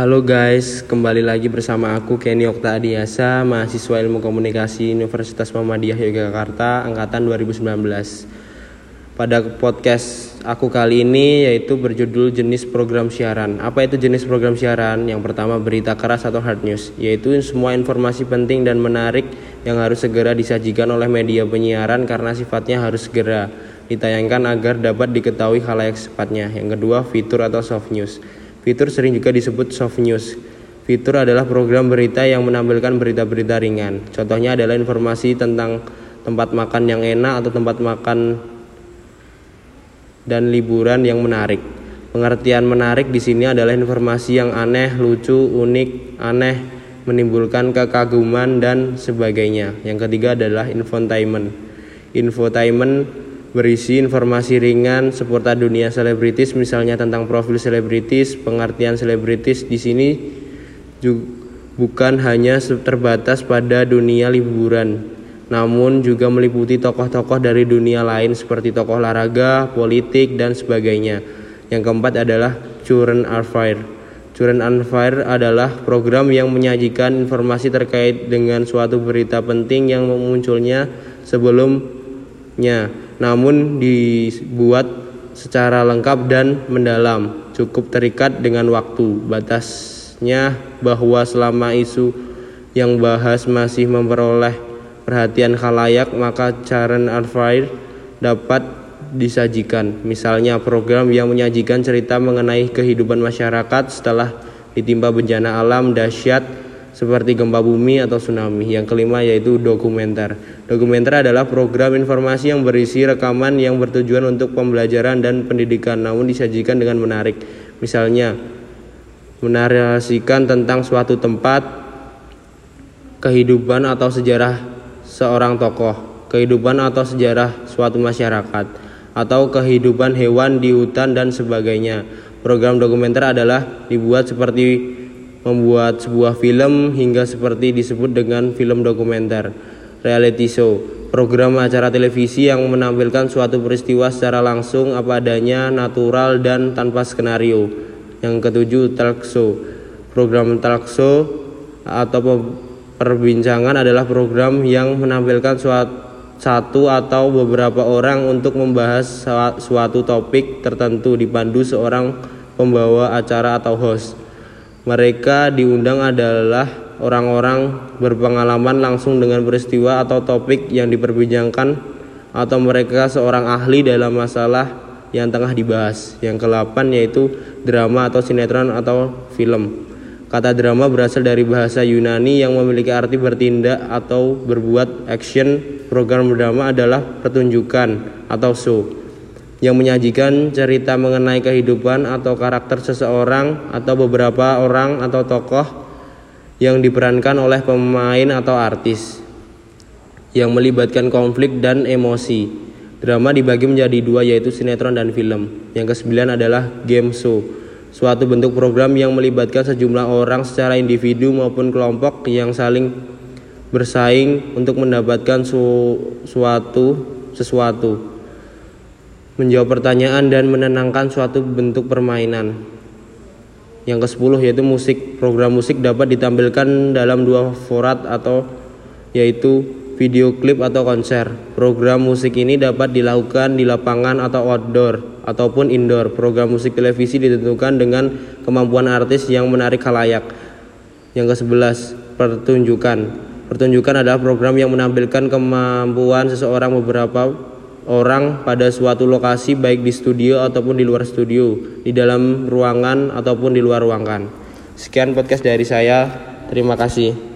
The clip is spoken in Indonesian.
Halo guys, kembali lagi bersama aku Kenny Okta Adiasa, mahasiswa Ilmu Komunikasi Universitas Muhammadiyah Yogyakarta angkatan 2019. Pada podcast aku kali ini yaitu berjudul jenis program siaran. Apa itu jenis program siaran? Yang pertama berita keras atau hard news, yaitu semua informasi penting dan menarik yang harus segera disajikan oleh media penyiaran karena sifatnya harus segera ditayangkan agar dapat diketahui halayak secepatnya. Yang kedua, fitur atau soft news Fitur sering juga disebut soft news. Fitur adalah program berita yang menampilkan berita-berita ringan. Contohnya adalah informasi tentang tempat makan yang enak atau tempat makan dan liburan yang menarik. Pengertian menarik di sini adalah informasi yang aneh, lucu, unik, aneh, menimbulkan kekaguman dan sebagainya. Yang ketiga adalah infotainment. Infotainment berisi informasi ringan seputar dunia selebritis misalnya tentang profil selebritis, pengertian selebritis di sini juga bukan hanya terbatas pada dunia liburan, namun juga meliputi tokoh-tokoh dari dunia lain seperti tokoh olahraga, politik dan sebagainya. Yang keempat adalah Current Affair. Current Affair adalah program yang menyajikan informasi terkait dengan suatu berita penting yang memunculnya sebelumnya namun dibuat secara lengkap dan mendalam, cukup terikat dengan waktu. Batasnya bahwa selama isu yang bahas masih memperoleh perhatian khalayak, maka Caren Arfair dapat disajikan. Misalnya program yang menyajikan cerita mengenai kehidupan masyarakat setelah ditimpa bencana alam dahsyat seperti gempa bumi atau tsunami. Yang kelima yaitu dokumenter. Dokumenter adalah program informasi yang berisi rekaman yang bertujuan untuk pembelajaran dan pendidikan namun disajikan dengan menarik. Misalnya menarasikan tentang suatu tempat, kehidupan atau sejarah seorang tokoh, kehidupan atau sejarah suatu masyarakat, atau kehidupan hewan di hutan dan sebagainya. Program dokumenter adalah dibuat seperti membuat sebuah film hingga seperti disebut dengan film dokumenter, reality show, program acara televisi yang menampilkan suatu peristiwa secara langsung apa adanya, natural dan tanpa skenario. Yang ketujuh, talk show. Program talk show atau perbincangan adalah program yang menampilkan suatu satu atau beberapa orang untuk membahas suatu topik tertentu dipandu seorang pembawa acara atau host. Mereka diundang adalah orang-orang berpengalaman langsung dengan peristiwa atau topik yang diperbincangkan atau mereka seorang ahli dalam masalah yang tengah dibahas. Yang ke-8 yaitu drama atau sinetron atau film. Kata drama berasal dari bahasa Yunani yang memiliki arti bertindak atau berbuat action. Program drama adalah pertunjukan atau show yang menyajikan cerita mengenai kehidupan atau karakter seseorang atau beberapa orang atau tokoh yang diperankan oleh pemain atau artis yang melibatkan konflik dan emosi. Drama dibagi menjadi dua yaitu sinetron dan film. Yang kesembilan adalah game show, suatu bentuk program yang melibatkan sejumlah orang secara individu maupun kelompok yang saling bersaing untuk mendapatkan su suatu sesuatu menjawab pertanyaan dan menenangkan suatu bentuk permainan. Yang ke-10 yaitu musik. Program musik dapat ditampilkan dalam dua format atau yaitu video klip atau konser. Program musik ini dapat dilakukan di lapangan atau outdoor ataupun indoor. Program musik televisi ditentukan dengan kemampuan artis yang menarik khalayak. Yang ke-11, pertunjukan. Pertunjukan adalah program yang menampilkan kemampuan seseorang beberapa orang pada suatu lokasi baik di studio ataupun di luar studio, di dalam ruangan ataupun di luar ruangan. Sekian podcast dari saya. Terima kasih.